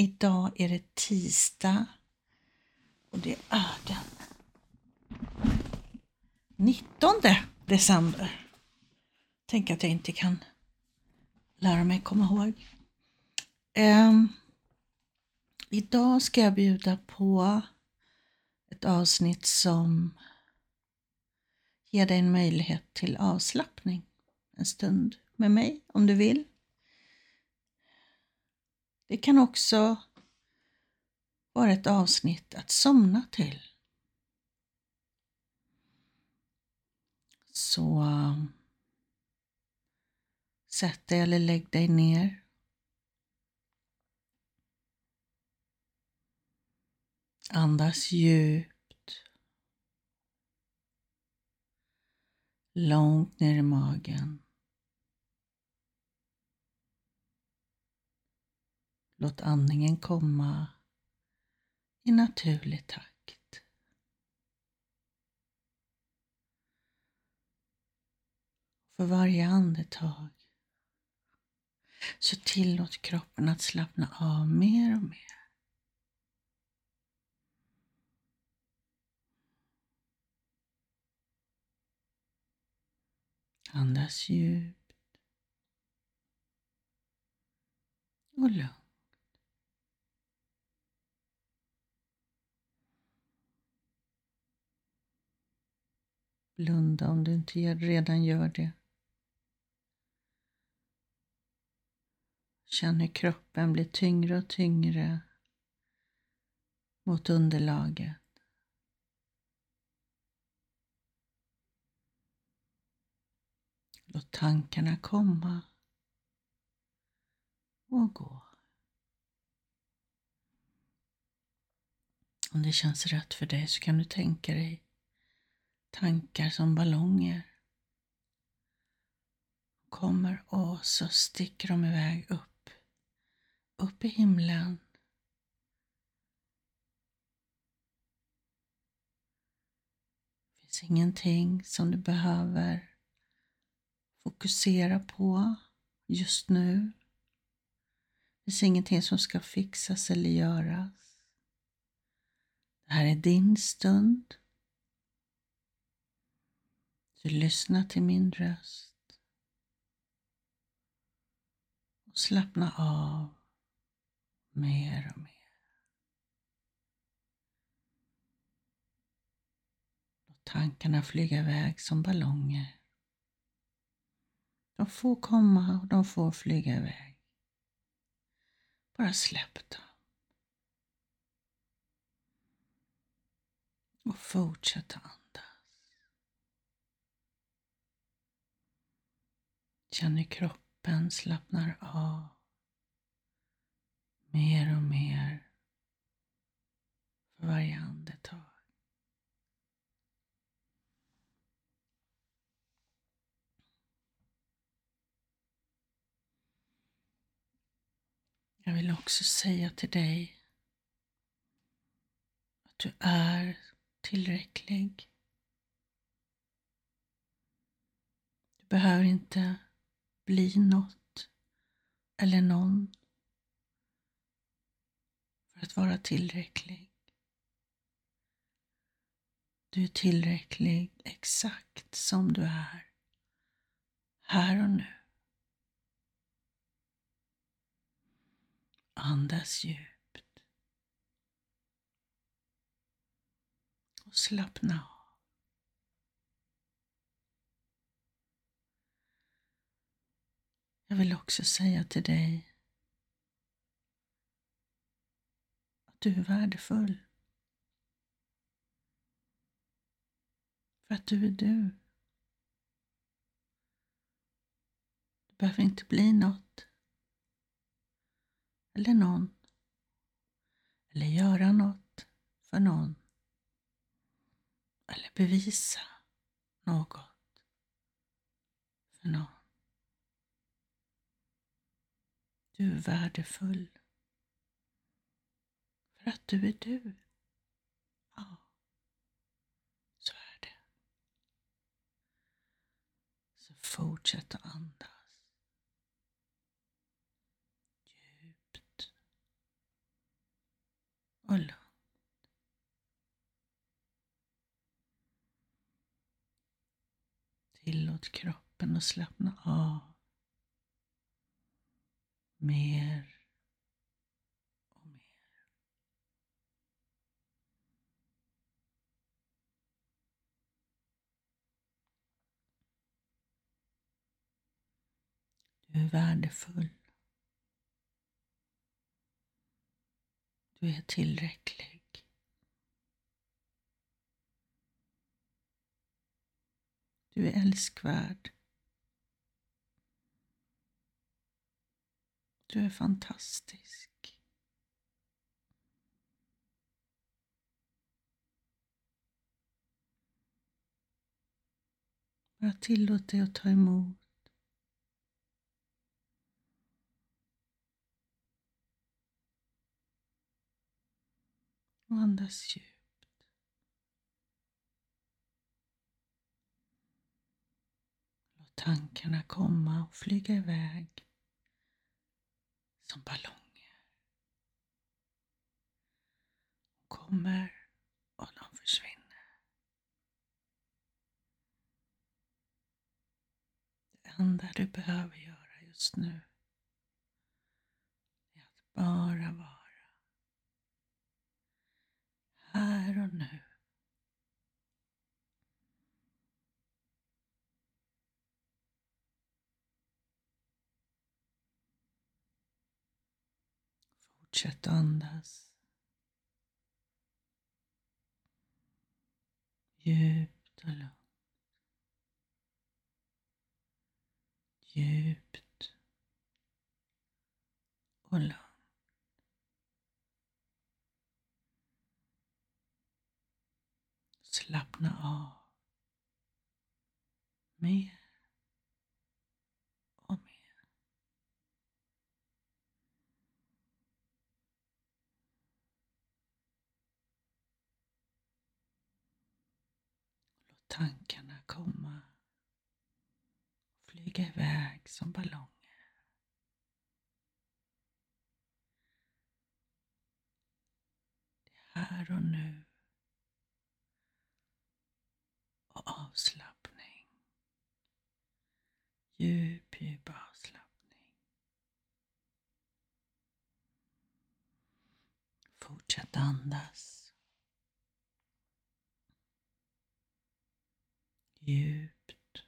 Idag är det tisdag och det är den 19 december. Tänk att jag inte kan lära mig komma ihåg. Um, idag ska jag bjuda på ett avsnitt som ger dig en möjlighet till avslappning en stund med mig om du vill. Det kan också vara ett avsnitt att somna till. Så um, sätt dig eller lägg dig ner. Andas djupt. Långt ner i magen. Låt andningen komma i naturlig takt. För varje andetag så tillåt kroppen att slappna av mer och mer. Andas djupt och lugnt. Blunda om du inte redan gör det. Känn hur kroppen blir tyngre och tyngre mot underlaget. Låt tankarna komma och gå. Om det känns rätt för dig så kan du tänka dig tankar som ballonger. Kommer och så sticker de iväg upp, upp i himlen. Det finns ingenting som du behöver fokusera på just nu. Det finns ingenting som ska fixas eller göras. Det här är din stund. Du lyssnar till min röst. Och slappna av mer och mer. Låt tankarna flyga iväg som ballonger. De får komma och de får flyga iväg. Bara släpp dem. Och fortsätt Känn hur kroppen slappnar av mer och mer för varje andetag. Jag vill också säga till dig att du är tillräcklig. Du behöver inte bli något eller någon för att vara tillräcklig. Du är tillräcklig exakt som du är, här och nu. Andas djupt. Och slappna av. Jag vill också säga till dig att du är värdefull. För att du är du. Du behöver inte bli något eller någon eller göra något för någon eller bevisa något för någon. Du är värdefull. För att du är du. Ja, så är det. Så fortsätt att andas. Djupt och lugnt. Tillåt kroppen att slappna av. Mer och mer. Du är värdefull. Du är tillräcklig. Du är älskvärd. Du är fantastisk. Bara tillåt dig att ta emot. Och andas djupt. Låt tankarna komma och flyga iväg som ballonger. De kommer och de försvinner. Det enda du behöver göra just nu är att bara vara här och nu. Fortsätt andas. Djupt och lugnt. Djupt och lugnt. Slappna av. Mer tankarna komma och flyga iväg som ballonger. Det är här och nu och avslappning. Djup, djup avslappning. Fortsätt andas. Djupt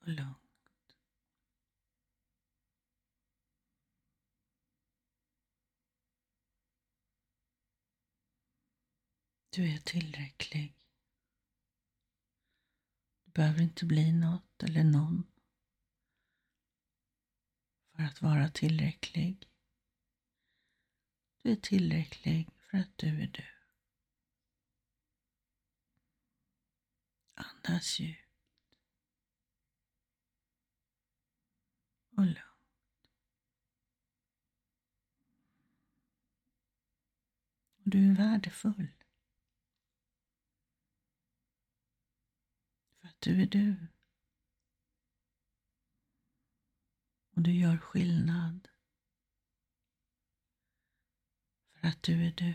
och lugnt. Du är tillräcklig Du behöver inte bli något eller någon för att vara tillräcklig. Du är tillräcklig för att du är du. Andas djupt och lugnt. du är värdefull. För att du är du. Och du gör skillnad. För att du är du.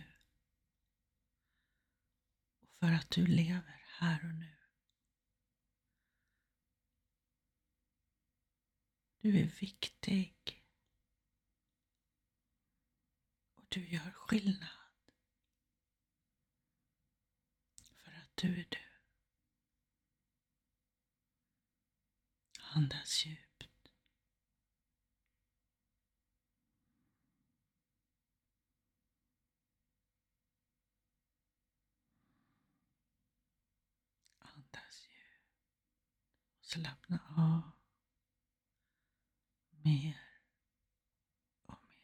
Och för att du lever här och nu. Du är viktig. Och du gör skillnad. För att du är du. Andas djupt. Andas djupt. Slappna av mer och mer.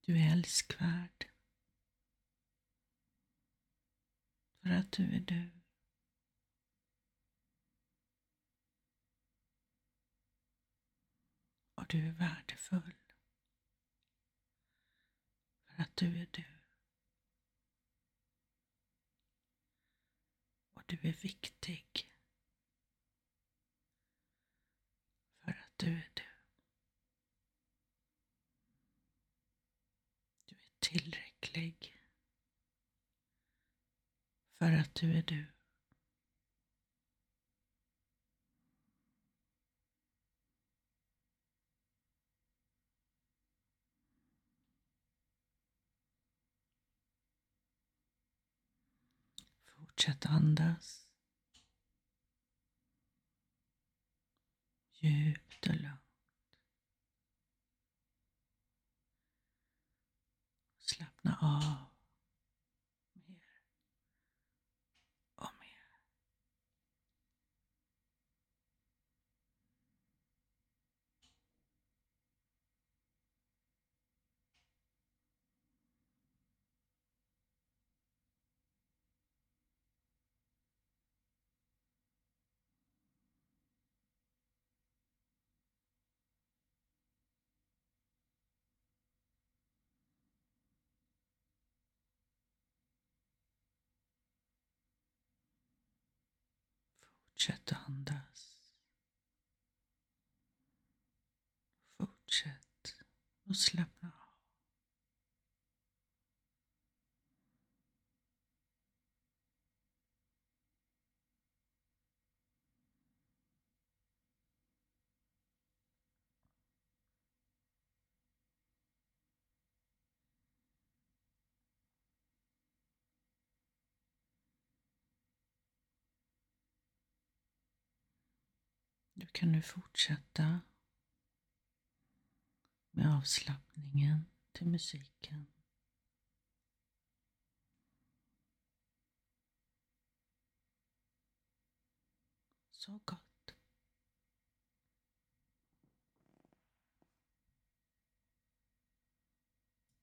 Du är älskvärd. För att du är du. Och du är värdefull att du är du. Och du är viktig. För att du är du. Du är tillräcklig. För att du är du. Fortsätt andas. Djupt och lugnt. Slappna av Fortsätt att andas. Fortsätt och slappna av. Du kan nu fortsätta med avslappningen till musiken. So gott.